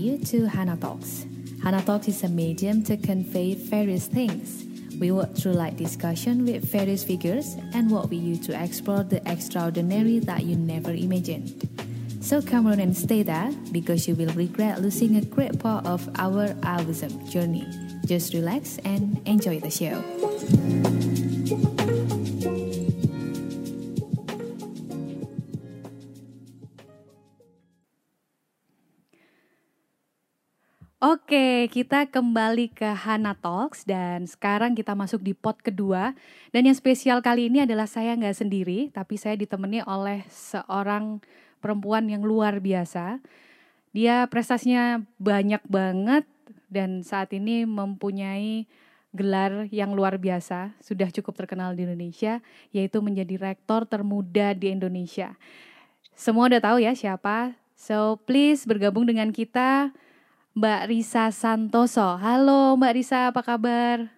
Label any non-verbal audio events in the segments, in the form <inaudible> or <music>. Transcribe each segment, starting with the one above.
You to Hana Talks. Hana Talks is a medium to convey various things. We work through light discussion with various figures and walk with you to explore the extraordinary that you never imagined. So come on and stay there because you will regret losing a great part of our Alvism journey. Just relax and enjoy the show. Oke, kita kembali ke Hana Talks dan sekarang kita masuk di pot kedua. Dan yang spesial kali ini adalah saya nggak sendiri, tapi saya ditemani oleh seorang perempuan yang luar biasa. Dia prestasinya banyak banget dan saat ini mempunyai gelar yang luar biasa, sudah cukup terkenal di Indonesia, yaitu menjadi rektor termuda di Indonesia. Semua udah tahu ya siapa. So please bergabung dengan kita Mbak Risa Santoso. Halo Mbak Risa, apa kabar?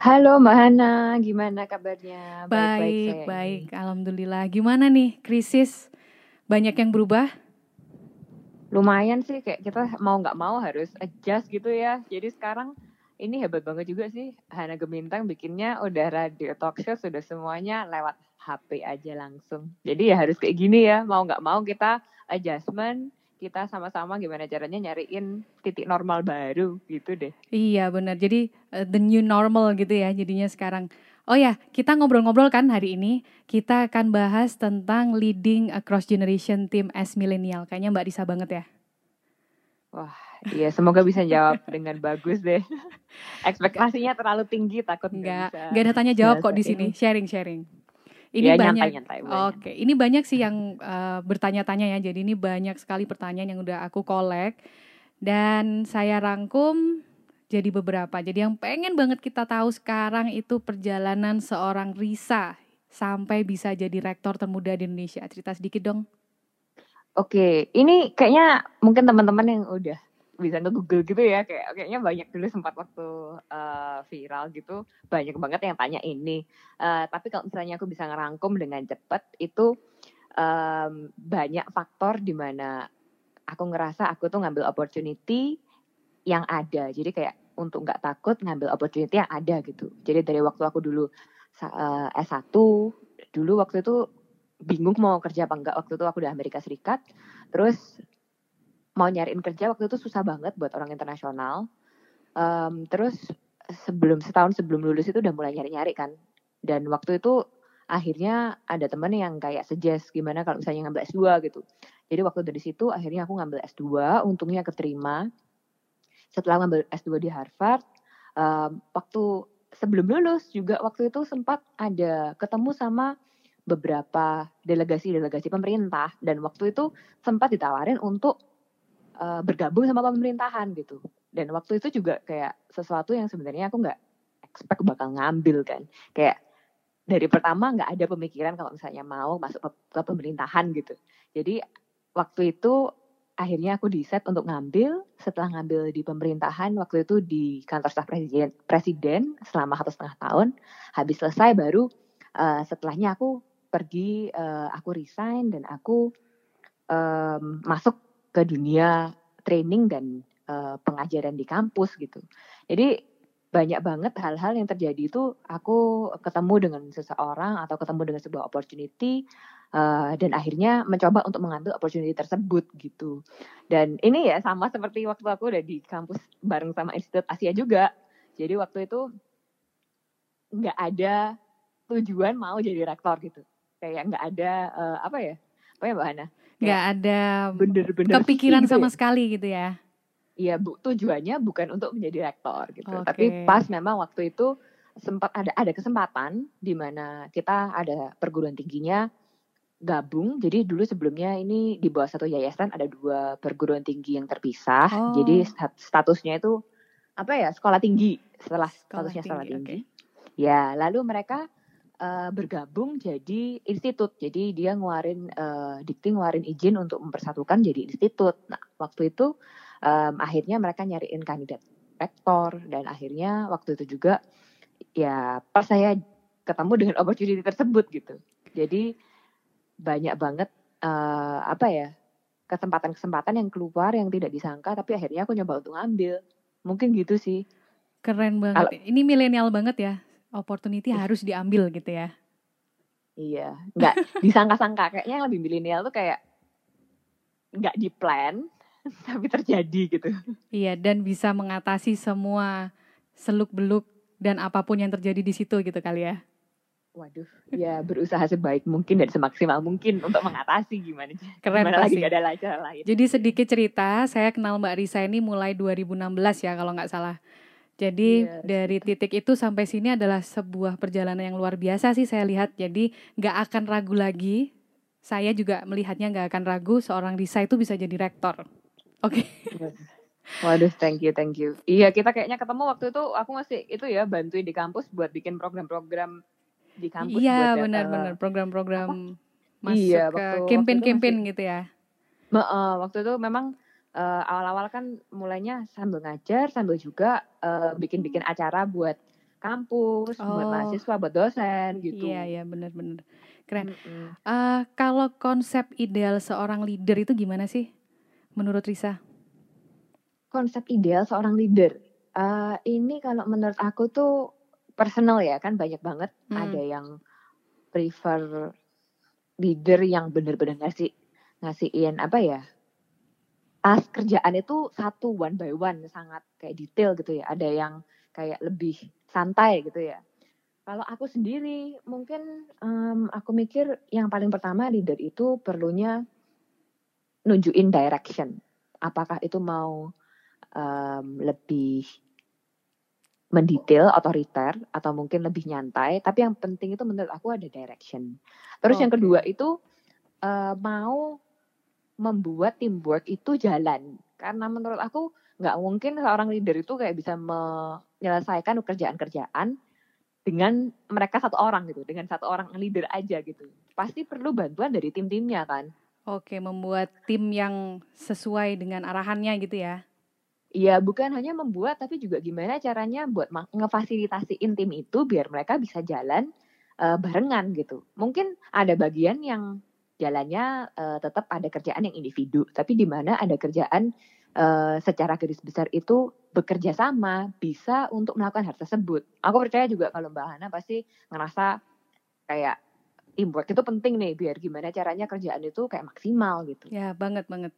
Halo Mbak Hana, gimana kabarnya? Baik, baik, baik. Alhamdulillah. Gimana nih krisis? Banyak yang berubah? Lumayan sih, kayak kita mau nggak mau harus adjust gitu ya. Jadi sekarang ini hebat banget juga sih. Hana Gemintang bikinnya udah radio talk show, sudah semuanya lewat HP aja langsung. Jadi ya harus kayak gini ya, mau nggak mau kita adjustment, kita sama-sama gimana caranya nyariin titik normal baru gitu deh. Iya benar. Jadi uh, the new normal gitu ya jadinya sekarang. Oh ya, kita ngobrol-ngobrol kan hari ini. Kita akan bahas tentang leading across generation team as millennial. Kayaknya Mbak Risa banget ya. Wah, iya semoga bisa jawab dengan bagus deh. <laughs> Ekspektasinya terlalu tinggi takut nggak. Nggak ada tanya jawab kok di sini. Sharing-sharing. Ini ya, banyak. Nyantai, nyantai, Oke, ini banyak sih yang uh, bertanya-tanya ya. Jadi ini banyak sekali pertanyaan yang udah aku kolek dan saya rangkum jadi beberapa. Jadi yang pengen banget kita tahu sekarang itu perjalanan seorang Risa sampai bisa jadi rektor termuda di Indonesia. Cerita sedikit dong. Oke, ini kayaknya mungkin teman-teman yang udah bisa nge-google gitu ya kayak kayaknya banyak dulu sempat waktu uh, viral gitu banyak banget yang tanya ini. Uh, tapi kalau misalnya aku bisa ngerangkum dengan cepat itu um, banyak faktor di mana aku ngerasa aku tuh ngambil opportunity yang ada. Jadi kayak untuk nggak takut ngambil opportunity yang ada gitu. Jadi dari waktu aku dulu uh, S1 dulu waktu itu bingung mau kerja apa enggak waktu itu aku di Amerika Serikat. Terus mau nyariin kerja waktu itu susah banget buat orang internasional. Um, terus sebelum setahun sebelum lulus itu udah mulai nyari-nyari kan. Dan waktu itu akhirnya ada temen yang kayak suggest gimana kalau misalnya ngambil S2 gitu. Jadi waktu dari situ akhirnya aku ngambil S2, untungnya keterima. Setelah ngambil S2 di Harvard, um, waktu sebelum lulus juga waktu itu sempat ada ketemu sama beberapa delegasi-delegasi pemerintah dan waktu itu sempat ditawarin untuk uh, bergabung sama pemerintahan gitu. Dan waktu itu juga kayak sesuatu yang sebenarnya aku nggak expect bakal ngambil kan. Kayak dari pertama nggak ada pemikiran kalau misalnya mau masuk ke, pemerintahan gitu. Jadi waktu itu akhirnya aku di set untuk ngambil setelah ngambil di pemerintahan waktu itu di kantor staf presiden presiden selama satu setengah tahun habis selesai baru uh, setelahnya aku pergi uh, aku resign dan aku um, masuk ke dunia training dan uh, pengajaran di kampus gitu. Jadi banyak banget hal-hal yang terjadi itu aku ketemu dengan seseorang atau ketemu dengan sebuah opportunity uh, dan akhirnya mencoba untuk mengambil opportunity tersebut gitu. Dan ini ya sama seperti waktu aku udah di kampus bareng sama Institut Asia juga. Jadi waktu itu nggak ada tujuan mau jadi rektor gitu. Kayak nggak ada uh, apa ya? Apa ya Mbak Hana? Nggak ada bener-bener kepikiran gitu sama ya? sekali gitu ya Iya, bu, tujuannya bukan untuk menjadi rektor gitu. Okay. Tapi pas memang waktu itu sempat ada ada kesempatan di mana kita ada perguruan tingginya gabung. Jadi dulu sebelumnya ini di bawah satu yayasan ada dua perguruan tinggi yang terpisah. Oh. Jadi statusnya itu apa ya sekolah tinggi setelah sekolah statusnya tinggi, sekolah tinggi. Okay. Ya, lalu mereka uh, bergabung jadi institut. Jadi dia ngeluarin uh, Dikti ngeluarin izin untuk mempersatukan jadi institut. Nah, waktu itu um, akhirnya mereka nyariin kandidat rektor dan akhirnya waktu itu juga ya pas saya ketemu dengan opportunity tersebut gitu. Jadi banyak banget uh, apa ya kesempatan-kesempatan yang keluar yang tidak disangka tapi akhirnya aku nyoba untuk ngambil mungkin gitu sih keren banget Kalo, ini milenial banget ya opportunity harus diambil gitu ya iya nggak disangka-sangka kayaknya yang lebih milenial tuh kayak nggak di plan <laughs> tapi terjadi gitu iya dan bisa mengatasi semua seluk beluk dan apa pun yang terjadi di situ gitu kali ya Waduh, ya berusaha sebaik mungkin dan semaksimal mungkin untuk mengatasi gimana. Keren gimana lagi gak ada cara lain. Jadi sedikit cerita, saya kenal Mbak Risa ini mulai 2016 ya kalau nggak salah. Jadi yes. Iya, dari titik itu sampai sini adalah sebuah perjalanan yang luar biasa sih saya lihat. Jadi nggak akan ragu lagi. Saya juga melihatnya nggak akan ragu seorang Risa itu bisa jadi rektor. Oke. Okay. <laughs> Waduh, thank you, thank you. Iya, kita kayaknya ketemu waktu itu aku masih itu ya bantuin di kampus buat bikin program-program di kampus iya benar-benar uh, program-program masuk iya, ke campaign-campaign gitu ya uh, waktu itu memang uh, awal-awal kan mulainya sambil ngajar sambil juga uh, bikin-bikin acara buat kampus oh. buat mahasiswa buat dosen gitu iya iya benar-benar keren mm -hmm. uh, kalau konsep ideal seorang leader itu gimana sih menurut Risa konsep ideal seorang leader uh, ini kalau menurut aku tuh personal ya kan banyak banget hmm. ada yang prefer leader yang benar-benar ngasih ngasihin apa ya tas kerjaan itu satu one by one sangat kayak detail gitu ya ada yang kayak lebih santai gitu ya kalau aku sendiri mungkin um, aku mikir yang paling pertama leader itu perlunya nunjukin direction apakah itu mau um, lebih mendetail, otoriter, atau mungkin lebih nyantai. Tapi yang penting itu menurut aku ada direction. Terus okay. yang kedua itu uh, mau membuat teamwork itu jalan. Karena menurut aku nggak mungkin seorang leader itu kayak bisa menyelesaikan kerjaan-kerjaan dengan mereka satu orang gitu, dengan satu orang leader aja gitu. Pasti perlu bantuan dari tim-timnya kan. Oke, membuat tim yang sesuai dengan arahannya gitu ya. Iya, bukan hanya membuat tapi juga gimana caranya buat ngefasilitasi tim itu biar mereka bisa jalan uh, barengan gitu. Mungkin ada bagian yang jalannya uh, tetap ada kerjaan yang individu, tapi di mana ada kerjaan uh, secara garis besar itu bekerja sama bisa untuk melakukan hal tersebut. Aku percaya juga kalau Mbak Hana pasti ngerasa kayak teamwork itu penting nih biar gimana caranya kerjaan itu kayak maksimal gitu. Ya, banget banget.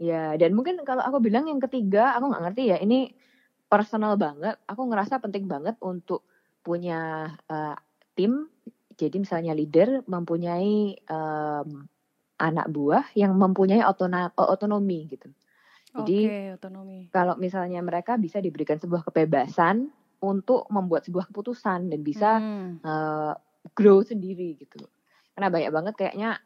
Ya, dan mungkin kalau aku bilang yang ketiga, aku nggak ngerti ya, ini personal banget. Aku ngerasa penting banget untuk punya uh, tim. Jadi misalnya leader mempunyai um, anak buah yang mempunyai otona, otonomi gitu. Jadi okay, otonomi. kalau misalnya mereka bisa diberikan sebuah kebebasan untuk membuat sebuah keputusan dan bisa hmm. uh, grow sendiri gitu. Karena banyak banget kayaknya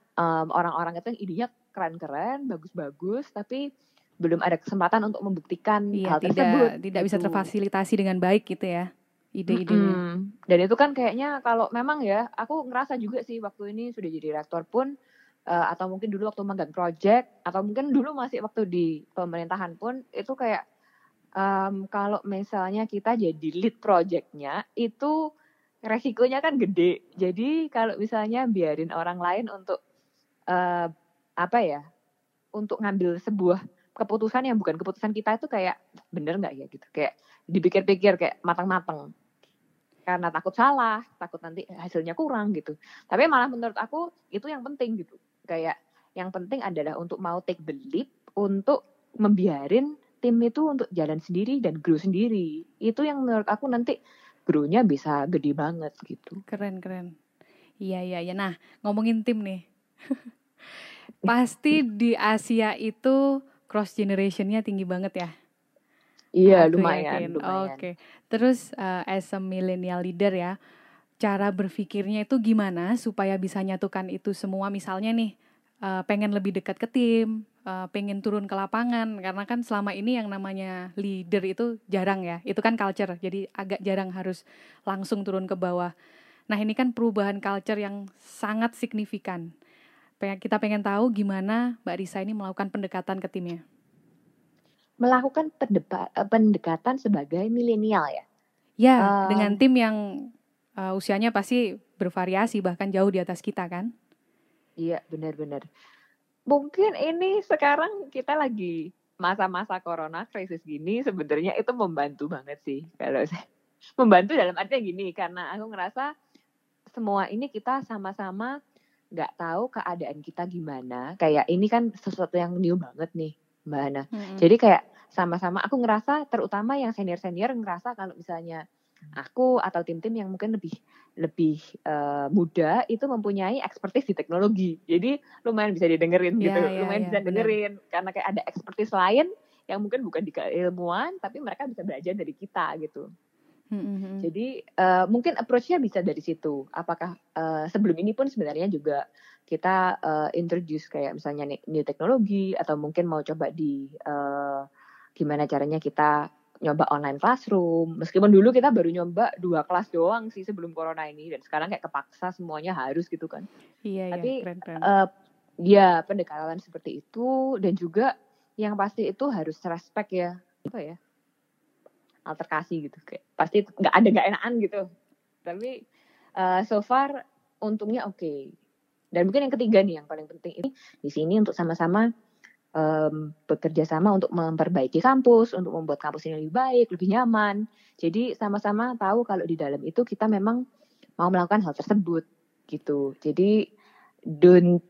orang-orang um, itu yang idenya keren-keren, bagus-bagus, tapi belum ada kesempatan untuk membuktikan iya, hal tidak, tersebut. Tidak bisa gitu. terfasilitasi dengan baik gitu ya ide-idenya. -hmm. Dan itu kan kayaknya kalau memang ya, aku ngerasa juga sih waktu ini sudah jadi rektor pun, uh, atau mungkin dulu waktu magang project, atau mungkin dulu masih waktu di pemerintahan pun, itu kayak um, kalau misalnya kita jadi lead projectnya, itu resikonya kan gede. Jadi kalau misalnya biarin orang lain untuk uh, apa ya untuk ngambil sebuah keputusan yang bukan keputusan kita itu kayak bener nggak ya gitu kayak dipikir-pikir kayak matang-matang karena takut salah takut nanti hasilnya kurang gitu. Tapi malah menurut aku itu yang penting gitu. Kayak yang penting adalah untuk mau take the leap untuk membiarin tim itu untuk jalan sendiri dan grow sendiri. Itu yang menurut aku nanti grownya bisa gede banget gitu. Keren keren. Iya iya ya nah ngomongin tim nih. <laughs> Pasti di Asia itu cross generationnya tinggi banget ya. Iya lumayan. lumayan. Oke. Okay. Terus uh, as a millennial leader ya, cara berpikirnya itu gimana supaya bisa nyatukan itu semua? Misalnya nih, uh, pengen lebih dekat ke tim, uh, pengen turun ke lapangan karena kan selama ini yang namanya leader itu jarang ya. Itu kan culture, jadi agak jarang harus langsung turun ke bawah. Nah ini kan perubahan culture yang sangat signifikan kita pengen tahu gimana Mbak Risa ini melakukan pendekatan ke timnya. Melakukan eh, pendekatan sebagai milenial ya? Ya, uh, dengan tim yang uh, usianya pasti bervariasi bahkan jauh di atas kita kan? Iya, benar-benar. mungkin ini sekarang kita lagi masa-masa corona krisis gini sebenarnya itu membantu banget sih kalau <laughs> saya membantu dalam artinya gini karena aku ngerasa semua ini kita sama-sama nggak tahu keadaan kita gimana kayak ini kan sesuatu yang new banget nih mbak Hana Mm-mm. jadi kayak sama-sama aku ngerasa terutama yang senior-senior ngerasa kalau misalnya aku atau tim-tim yang mungkin lebih lebih eh, muda itu mempunyai expertise di teknologi. Jadi lumayan bisa didengerin Iya, gitu, iya, lumayan iya, bisa benar. dengerin karena kayak ada expertise lain yang mungkin bukan di keilmuan tapi mereka bisa belajar dari kita gitu. Mm-mm. Jadi eh, mungkin approach-nya bisa dari situ. Apakah eh, sebelum ini pun sebenarnya juga kita eh, introduce kayak misalnya new teknologi atau mungkin mau coba di eh, gimana caranya kita nyoba online classroom. Meskipun dulu kita baru nyoba dua kelas doang sih sebelum corona ini dan sekarang kayak kepaksa semuanya harus gitu kan. Iya, Tapi, iya, keren-keren. Eh ya pendekatan seperti itu dan juga yang pasti itu harus respect ya apa ya alterkasi gitu kayak pasti nggak ada nggak enakan gitu tapi eh, so far untungnya oke dan mungkin yang ketiga nih yang paling penting ini di sini untuk sama-sama em, bekerja sama untuk memperbaiki kampus untuk membuat kampus ini lebih baik lebih nyaman jadi sama-sama tahu kalau di dalam itu kita memang mau melakukan hal tersebut gitu jadi don't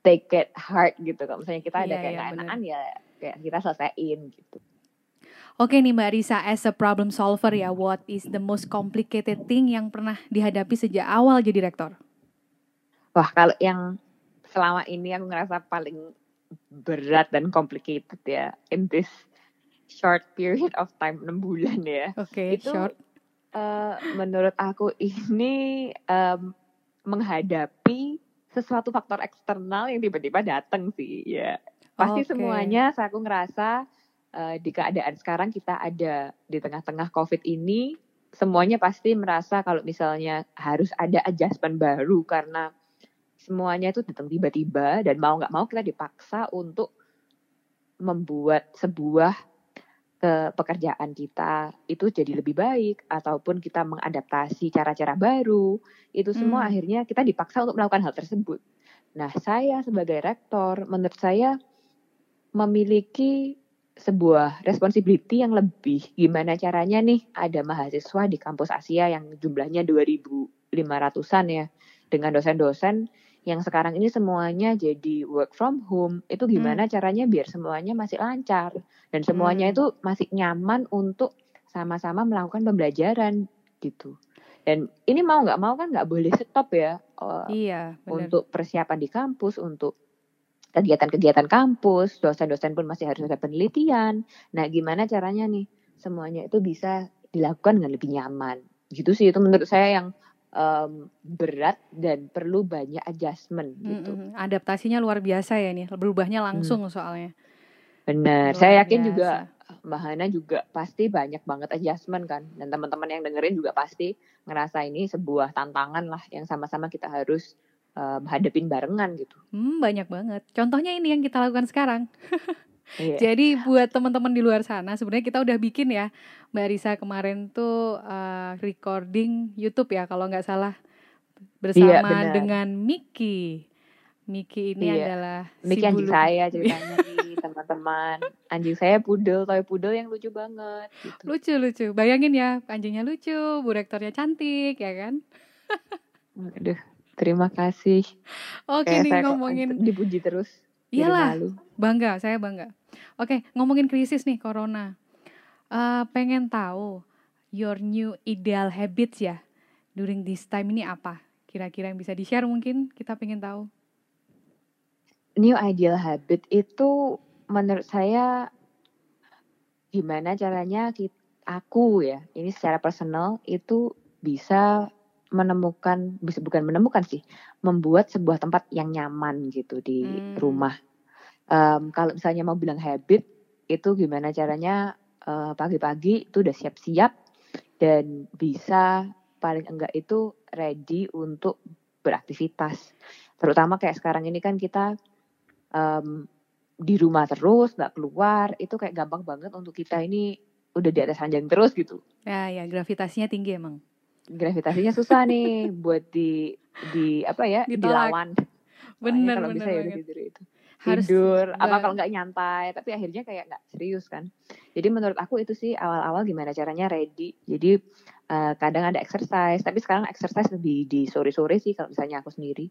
take it hard gitu kalau misalnya kita ada Iya, kayak iya, bener. enakan ya kayak kita selesaiin gitu Oke nih Mbak Risa, as a problem solver ya, what is the most complicated thing yang pernah dihadapi sejak awal jadi rektor? wah kalau yang selama ini aku ngerasa paling berat dan complicated ya in this short period of time 6 bulan ya Oke, Itu- short. Eh, menurut aku ini em, menghadapi sesuatu faktor eksternal yang tiba-tiba datang sih ya pasti Oke. semuanya saya aku ngerasa eh, di keadaan sekarang kita ada di tengah-tengah covid ini semuanya pasti merasa kalau misalnya harus ada adjustment baru karena semuanya itu datang tiba-tiba dan mau nggak mau kita dipaksa untuk membuat sebuah ke pekerjaan kita itu jadi lebih baik ataupun kita mengadaptasi cara-cara baru itu semua Hmm. akhirnya kita dipaksa untuk melakukan hal tersebut. Nah, saya sebagai rektor menurut saya memiliki sebuah responsibility yang lebih gimana caranya nih ada mahasiswa di kampus Asia yang jumlahnya 2500-an ya dengan dosen-dosen yang sekarang ini semuanya jadi work from home itu gimana caranya biar semuanya masih lancar dan semuanya Hmm. itu masih nyaman untuk sama-sama melakukan pembelajaran gitu dan ini mau nggak mau kan nggak boleh stop ya eh, Iya, untuk persiapan di kampus, untuk kegiatan-kegiatan kampus, dosen-dosen pun masih harus ada penelitian. Nah, gimana caranya nih semuanya itu bisa dilakukan dengan lebih nyaman? Gitu sih itu menurut saya yang em, berat dan perlu banyak adjustment gitu. Mm-mm. Adaptasinya luar biasa ya nih, berubahnya langsung soalnya. Benar. Luar Saya yakin biasa. juga Mbak Hana juga pasti banyak banget adjustment kan. Dan teman-teman yang dengerin juga pasti ngerasa ini sebuah tantangan lah yang sama-sama kita harus em, hadapin barengan gitu. Hmm, banyak banget. Contohnya ini yang kita lakukan sekarang. <laughs> Iya. Jadi buat teman-teman di luar sana, sebenarnya kita udah bikin ya, Mbak Risa kemarin tuh uh, recording YouTube ya, kalau nggak salah bersama Iya, benar. dengan Miki. Miki ini Iya. adalah si anjing bulu- saya ceritanya nih teman-teman. Anjing saya pudel, toy pudel yang lucu banget. Gitu. lucu lucu. Bayangin ya, anjingnya lucu, bu rektornya cantik, ya kan? Aduh, terima kasih. Oke Kayak nih ngomongin, dipuji terus. Iyalah bangga, saya bangga. Oke, ngomongin krisis nih corona. Eh, pengen tahu your new ideal habits ya during this time ini apa? Kira-kira yang bisa di-share mungkin kita pengen tahu. New ideal habit itu menurut saya gimana caranya kita, aku ya, ini secara personal itu bisa menemukan, bisa bukan menemukan sih, membuat sebuah tempat yang nyaman gitu di Hmm. rumah. Em, kalau misalnya mau bilang habit, itu gimana caranya eh, pagi-pagi itu udah siap-siap dan bisa paling enggak itu ready untuk beraktivitas. Terutama kayak sekarang ini kan kita em, di rumah terus, nggak keluar, itu kayak gampang banget untuk kita ini udah di atas ranjang terus gitu. Ya, ya gravitasinya tinggi emang. Gravitasinya susah nih buat di di apa ya Ditolak. dilawan. Bener, kalau bener bisa ya banget. tidur itu. Harus tidur apa kalau nggak nyantai tapi akhirnya kayak nggak serius kan jadi menurut aku itu sih awal-awal gimana caranya ready jadi eh, kadang ada exercise tapi sekarang exercise lebih di sore-sore sih kalau misalnya aku sendiri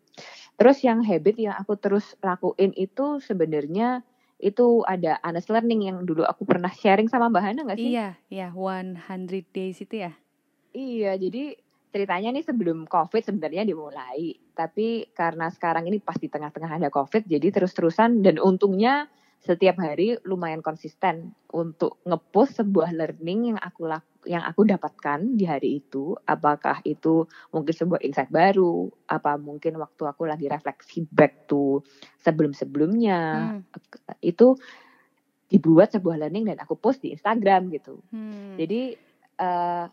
terus yang habit yang aku terus lakuin itu sebenarnya itu ada honest learning yang dulu aku pernah sharing sama Mbak Hana nggak sih Iya, iya 100 days itu ya. Iya, jadi ceritanya nih sebelum COVID sebenarnya dimulai. Tapi karena sekarang ini pas di tengah-tengah ada COVID, jadi terus-terusan dan untungnya setiap hari lumayan konsisten untuk ngepost sebuah learning yang aku lak yang aku dapatkan di hari itu. Apakah itu mungkin sebuah insight baru, apa mungkin waktu aku lagi refleksi back to sebelum-sebelumnya. Hmm. Itu dibuat sebuah learning dan aku post di Instagram gitu. Hmm. Jadi eh,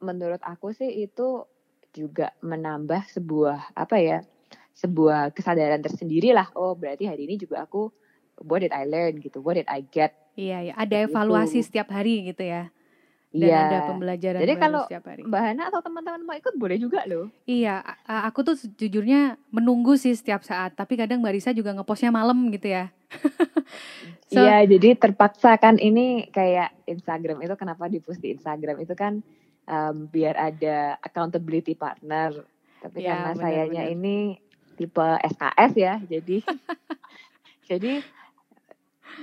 menurut aku sih itu juga menambah sebuah apa ya sebuah kesadaran tersendiri lah. Oh berarti hari ini juga aku what did I learn gitu, what did I get. Iya, ya, ada Seperti evaluasi itu. setiap hari gitu ya. Dan Iya. ada pembelajaran Jadi kalau setiap hari. Mbak Hana atau teman-teman mau ikut boleh juga loh. Iya, aku tuh sejujurnya menunggu sih setiap saat, tapi kadang Mbak Risa juga ngepostnya malam gitu ya. <laughs> So- Iya, jadi terpaksa kan ini kayak Instagram itu kenapa di-post di Instagram itu kan em, biar ada accountability partner. Tapi Ya, karena sayanya ini tipe SKS ya, jadi <laughs> jadi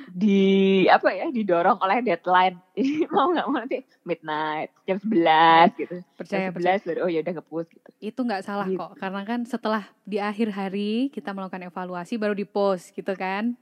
di apa ya didorong oleh deadline. <laughs> Jadi mau nggak mau nanti midnight jam 11 gitu. Percaya, Jam percaya. 11 baru oh ya udah nge-post gitu. Itu nggak salah Gitu. kok, karena kan setelah di akhir hari kita melakukan evaluasi baru di post gitu kan.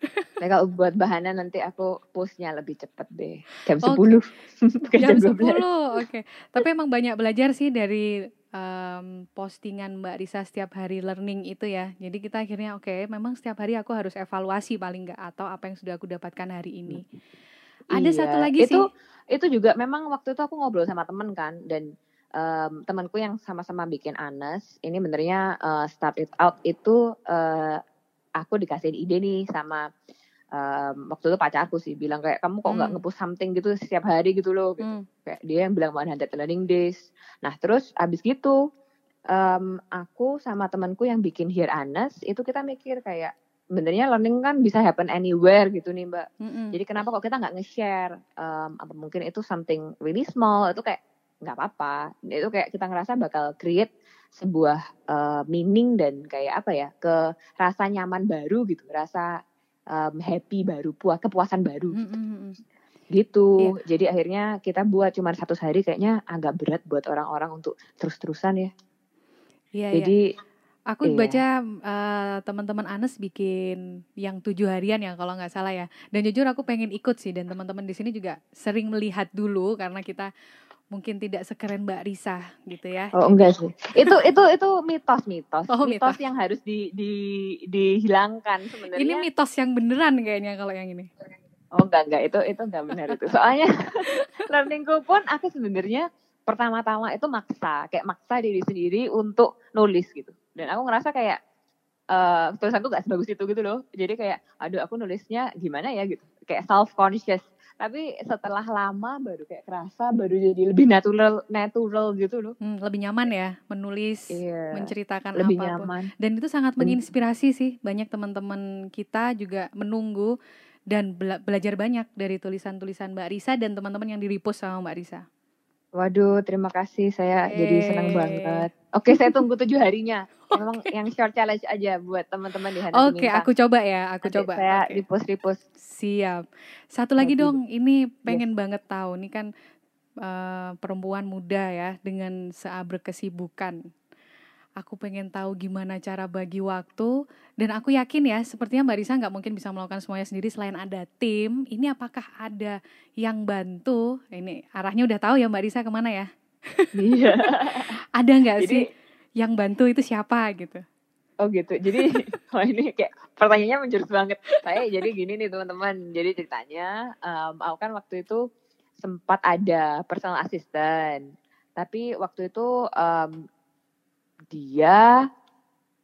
<laughs> Nah, kalau buat bahannya nanti aku postnya lebih cepet deh. Jam Oke. 10. <laughs> Bukan Jam 10, 12. oke. Tapi emang banyak belajar sih dari em, postingan Mbak Risa setiap hari learning itu ya. Jadi kita akhirnya oke, memang setiap hari aku harus evaluasi paling nggak atau apa yang sudah aku dapatkan hari ini. Ada Iya, satu lagi itu, sih. Itu juga memang waktu itu aku ngobrol sama temen kan dan em, temanku yang sama-sama bikin Anes, ini benernya eh, start it out itu eh, aku dikasih ide nih sama em, waktu itu pacarku sih bilang kayak kamu kok nggak Hmm. ngepost something gitu setiap hari gitu loh gitu. Hmm, Kayak dia yang bilang 100 learning days. Nah terus abis gitu em, aku sama temanku yang bikin Here Anes itu kita mikir kayak benernya learning kan bisa happen anywhere gitu nih mbak. mm-mm. Jadi kenapa kok kita nggak nge-share um, apa mungkin itu something really small itu kayak nggak apa-apa. Itu kayak kita ngerasa bakal create sebuah uh, meaning dan kayak apa ya ke rasa nyaman baru gitu, rasa um, happy baru, puas kepuasan baru Mm-mm, mm-mm. gitu. Jadi akhirnya kita buat cuma satu hari kayaknya agak berat buat orang-orang untuk terus-terusan ya. Iya, iya. Jadi Aku Iya. baca eh, teman-teman Anes bikin yang tujuh harian ya kalau nggak salah ya. Dan jujur aku pengen ikut sih dan teman-teman di sini juga sering melihat dulu karena kita mungkin tidak sekeren Mbak Risa gitu ya. oh enggak sih. Itu itu itu mitos-mitos. Oh, mitos yang harus di, di dihilangkan sebenarnya. Ini mitos yang beneran kayaknya kalau yang ini. Oh enggak enggak itu itu enggak benar itu. Soalnya <laughs> learningku pun aku sebenarnya pertama-tama itu maksa, kayak maksa diri sendiri untuk nulis gitu. Dan aku ngerasa kayak eh tulisanku gak sebagus itu gitu loh. Jadi kayak aduh aku nulisnya gimana ya gitu. Kayak self conscious. Tapi setelah lama baru kayak kerasa baru jadi lebih natural natural gitu loh. Hmm, lebih nyaman ya menulis, Iya. menceritakan Lebih apa pun. nyaman. Dan itu sangat menginspirasi sih. Banyak teman-teman kita juga menunggu dan bela- belajar banyak dari tulisan-tulisan Mbak Risa dan teman-teman yang di-repost sama Mbak Risa. Waduh, terima kasih. Saya jadi senang banget. Oke, saya tunggu tujuh harinya. <laughs> Memang yang short challenge aja buat teman-teman di Hana Oke, Diminta. aku coba ya, aku Nanti coba. Saya Oke. repost repost. Siap. Satu lagi Oke. dong, ini pengen banget tahu. Ini kan eh, perempuan muda ya dengan seabrek kesibukan. Aku pengen tahu gimana cara bagi waktu dan aku yakin ya, sepertinya Mbak Risa nggak mungkin bisa melakukan semuanya sendiri selain ada tim. Ini apakah ada yang bantu? Ini arahnya udah tahu ya Mbak Risa ke mana ya? Iya. <laughs> Ada nggak sih yang bantu itu siapa gitu? Oh gitu. Jadi <laughs> wah ini kayak pertanyaannya menjurus banget. Saya jadi gini nih teman-teman. Jadi ceritanya em, aku kan waktu itu sempat ada personal assistant. Tapi waktu itu em, dia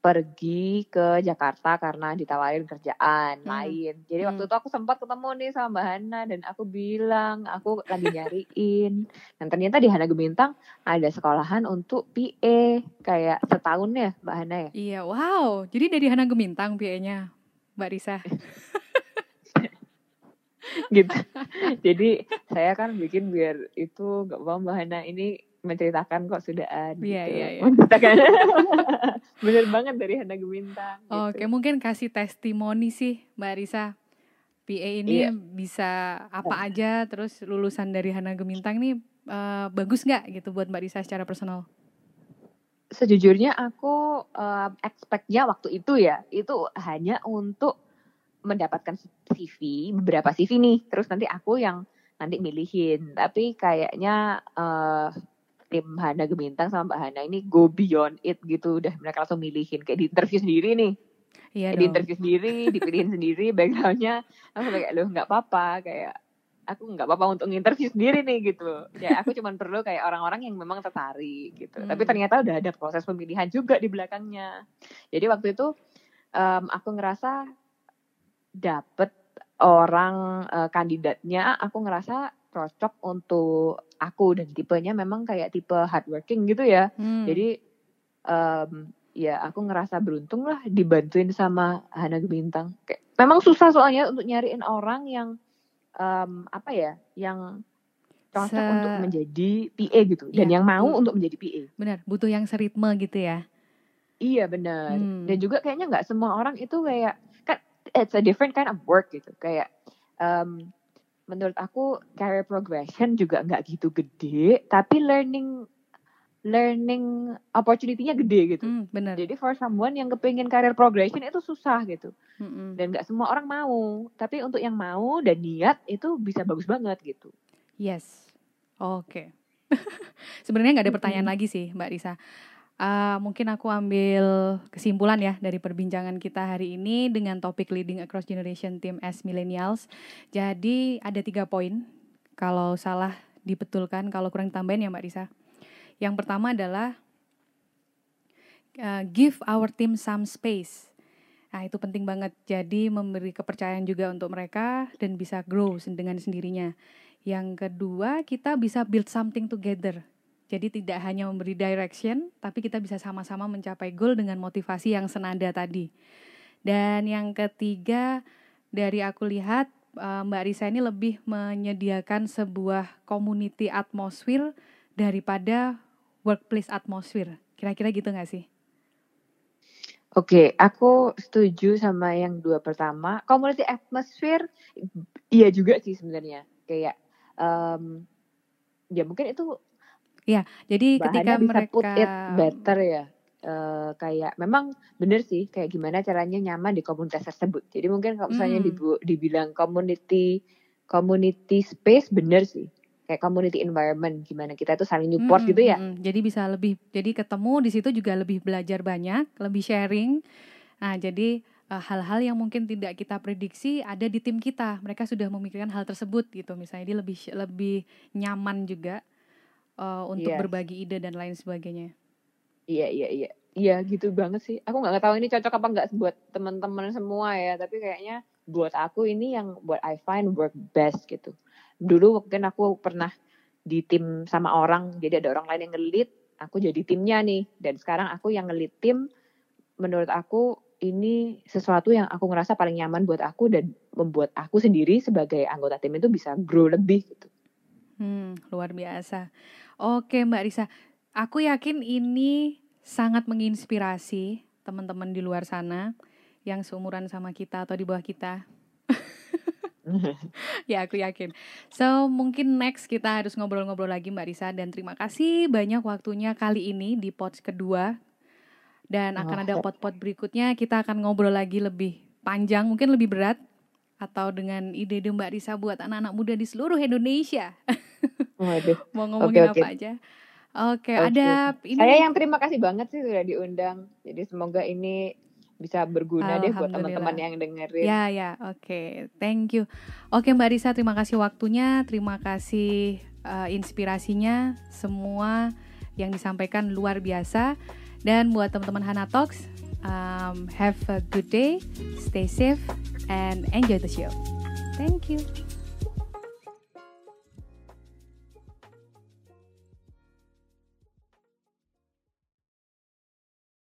pergi ke Jakarta karena ditawarin kerjaan Hmm. lain. Jadi waktu Hmm. itu aku sempat ketemu nih sama Mbak Hana dan aku bilang aku lagi nyariin. Dan ternyata di Hana Gemintang ada sekolahan untuk PA kayak setahun ya Mbak Hana ya. Iya, wow. Jadi dari Hana Gemintang PA-nya Mbak Risa? <laughs> gitu. Jadi saya kan bikin biar itu nggak apa Mbak Hana ini menceritakan kok sudahan Iya, gitu. iya, iya. Menceritakan. <laughs> Bener banget dari Hana Gemintang. gitu. Oke, mungkin kasih testimoni sih Mbak Risa. PA ini Iya. bisa apa aja, terus lulusan dari Hana Gemintang nih eh, bagus nggak gitu buat Mbak Risa secara personal? Sejujurnya aku um, expect-nya waktu itu ya, itu hanya untuk mendapatkan CV, beberapa CV nih. Terus nanti aku yang nanti milihin. Tapi kayaknya eh, tim Hana Gemintang sama Mbak Hana ini go beyond it gitu. Udah mereka langsung milihin. Kayak di interview sendiri nih. Iya di interview sendiri, dipilihin <laughs> sendiri backgroundnya. Aku kayak, loh nggak apa-apa. Kayak aku nggak apa-apa untuk nginterview sendiri nih gitu. Ya aku cuman perlu kayak orang-orang yang memang tertarik gitu. Tapi Hmm. ternyata udah ada proses pemilihan juga di belakangnya. Jadi waktu itu em, aku ngerasa dapet orang eh, kandidatnya, aku ngerasa cocok untuk aku dan tipenya memang kayak tipe hardworking gitu ya. Hmm. Jadi em, ya aku ngerasa beruntung lah dibantuin sama Hana Bintang. Kayak, memang susah soalnya untuk nyariin orang yang em, apa ya, yang cocok Se- untuk menjadi PA gitu dan Iya, yang mau betul. untuk menjadi PA. benar, butuh yang seritme gitu ya. Iya benar. Hmm. Dan juga kayaknya nggak semua orang itu kayak kan it's a different kind of work gitu. Kayak em, menurut aku career progression juga nggak gitu gede, tapi learning learning opportunity-nya gede gitu. Hmm, benar. Jadi for someone yang kepingin career progression itu susah gitu. Mm-mm. Dan nggak semua orang mau. Tapi untuk yang mau dan niat itu bisa bagus banget gitu. Yes. Oke. <laughs> Sebenarnya nggak ada pertanyaan Mm-mm. lagi sih, Mbak Risa. Ah, mungkin aku ambil kesimpulan ya dari perbincangan kita hari ini dengan topik leading across generation team as millennials. Jadi ada tiga poin. Kalau salah dibetulkan, kalau kurang tambahin ya Mbak Risa. Yang pertama adalah uh, give our team some space. Nah, itu penting banget. Jadi memberi kepercayaan juga untuk mereka dan bisa grow dengan sendirinya. Yang kedua, kita bisa build something together. Jadi tidak hanya memberi direction, tapi kita bisa sama-sama mencapai goal dengan motivasi yang senada tadi. Dan yang ketiga, dari aku lihat eh, Mbak Risa ini lebih menyediakan sebuah community atmosphere daripada workplace atmosphere. Kira-kira gitu nggak sih? Oke, aku setuju sama yang dua pertama. Community atmosphere, iya juga sih sebenarnya. Kayak, em, ya mungkin itu Jadi ketika bahannya bisa mereka put it better ya. Eh, kayak memang bener sih kayak gimana caranya nyaman di komunitas tersebut. Jadi mungkin kalau misalnya Hmm. dibu- dibilang community community space bener sih. Kayak community environment gimana kita tuh saling support Mm-mm, gitu ya. mm-mm. Jadi bisa lebih, jadi ketemu di situ juga lebih belajar banyak, lebih sharing. Nah, jadi eh, hal-hal yang mungkin tidak kita prediksi ada di tim kita. Mereka sudah memikirkan hal tersebut gitu. Misalnya dia lebih lebih nyaman juga eh, untuk Yes. berbagi ide dan lain sebagainya. Iya iya iya. Iya gitu banget sih. Aku nggak tahu ini cocok apa nggak buat teman-teman semua ya. Tapi kayaknya buat aku ini yang buat I find work best gitu. Dulu mungkin aku pernah di tim sama orang. Jadi ada orang lain yang ngelit. Aku jadi timnya nih. Dan sekarang aku yang ngelit tim. Menurut aku ini sesuatu yang aku ngerasa paling nyaman buat aku dan membuat aku sendiri sebagai anggota tim itu bisa grow lebih gitu. Hmm, luar biasa. Oke, Mbak Risa. Aku yakin ini sangat menginspirasi teman-teman di luar sana yang seumuran sama kita atau di bawah kita. <laughs> Ya, aku yakin. So, mungkin next kita harus ngobrol-ngobrol lagi Mbak Risa dan terima kasih banyak waktunya kali ini di pot kedua. Dan akan ada pot-pot berikutnya kita akan ngobrol lagi lebih panjang, mungkin lebih berat atau dengan ide-ide Mbak Risa buat anak-anak muda di seluruh Indonesia. <laughs> Waduh. Mau ngomongin oke. apa aja? Oke, Oke. ada ini Saya yang terima kasih banget sih sudah diundang. Jadi semoga ini bisa berguna deh buat teman-teman yang dengerin. Ya, ya, oke. Thank you. Oke, Mbak Risa, terima kasih waktunya, terima kasih eh, inspirasinya, semua yang disampaikan luar biasa. Dan buat teman-teman Hana Talks, um, have a good day, stay safe, and enjoy the show. Thank you.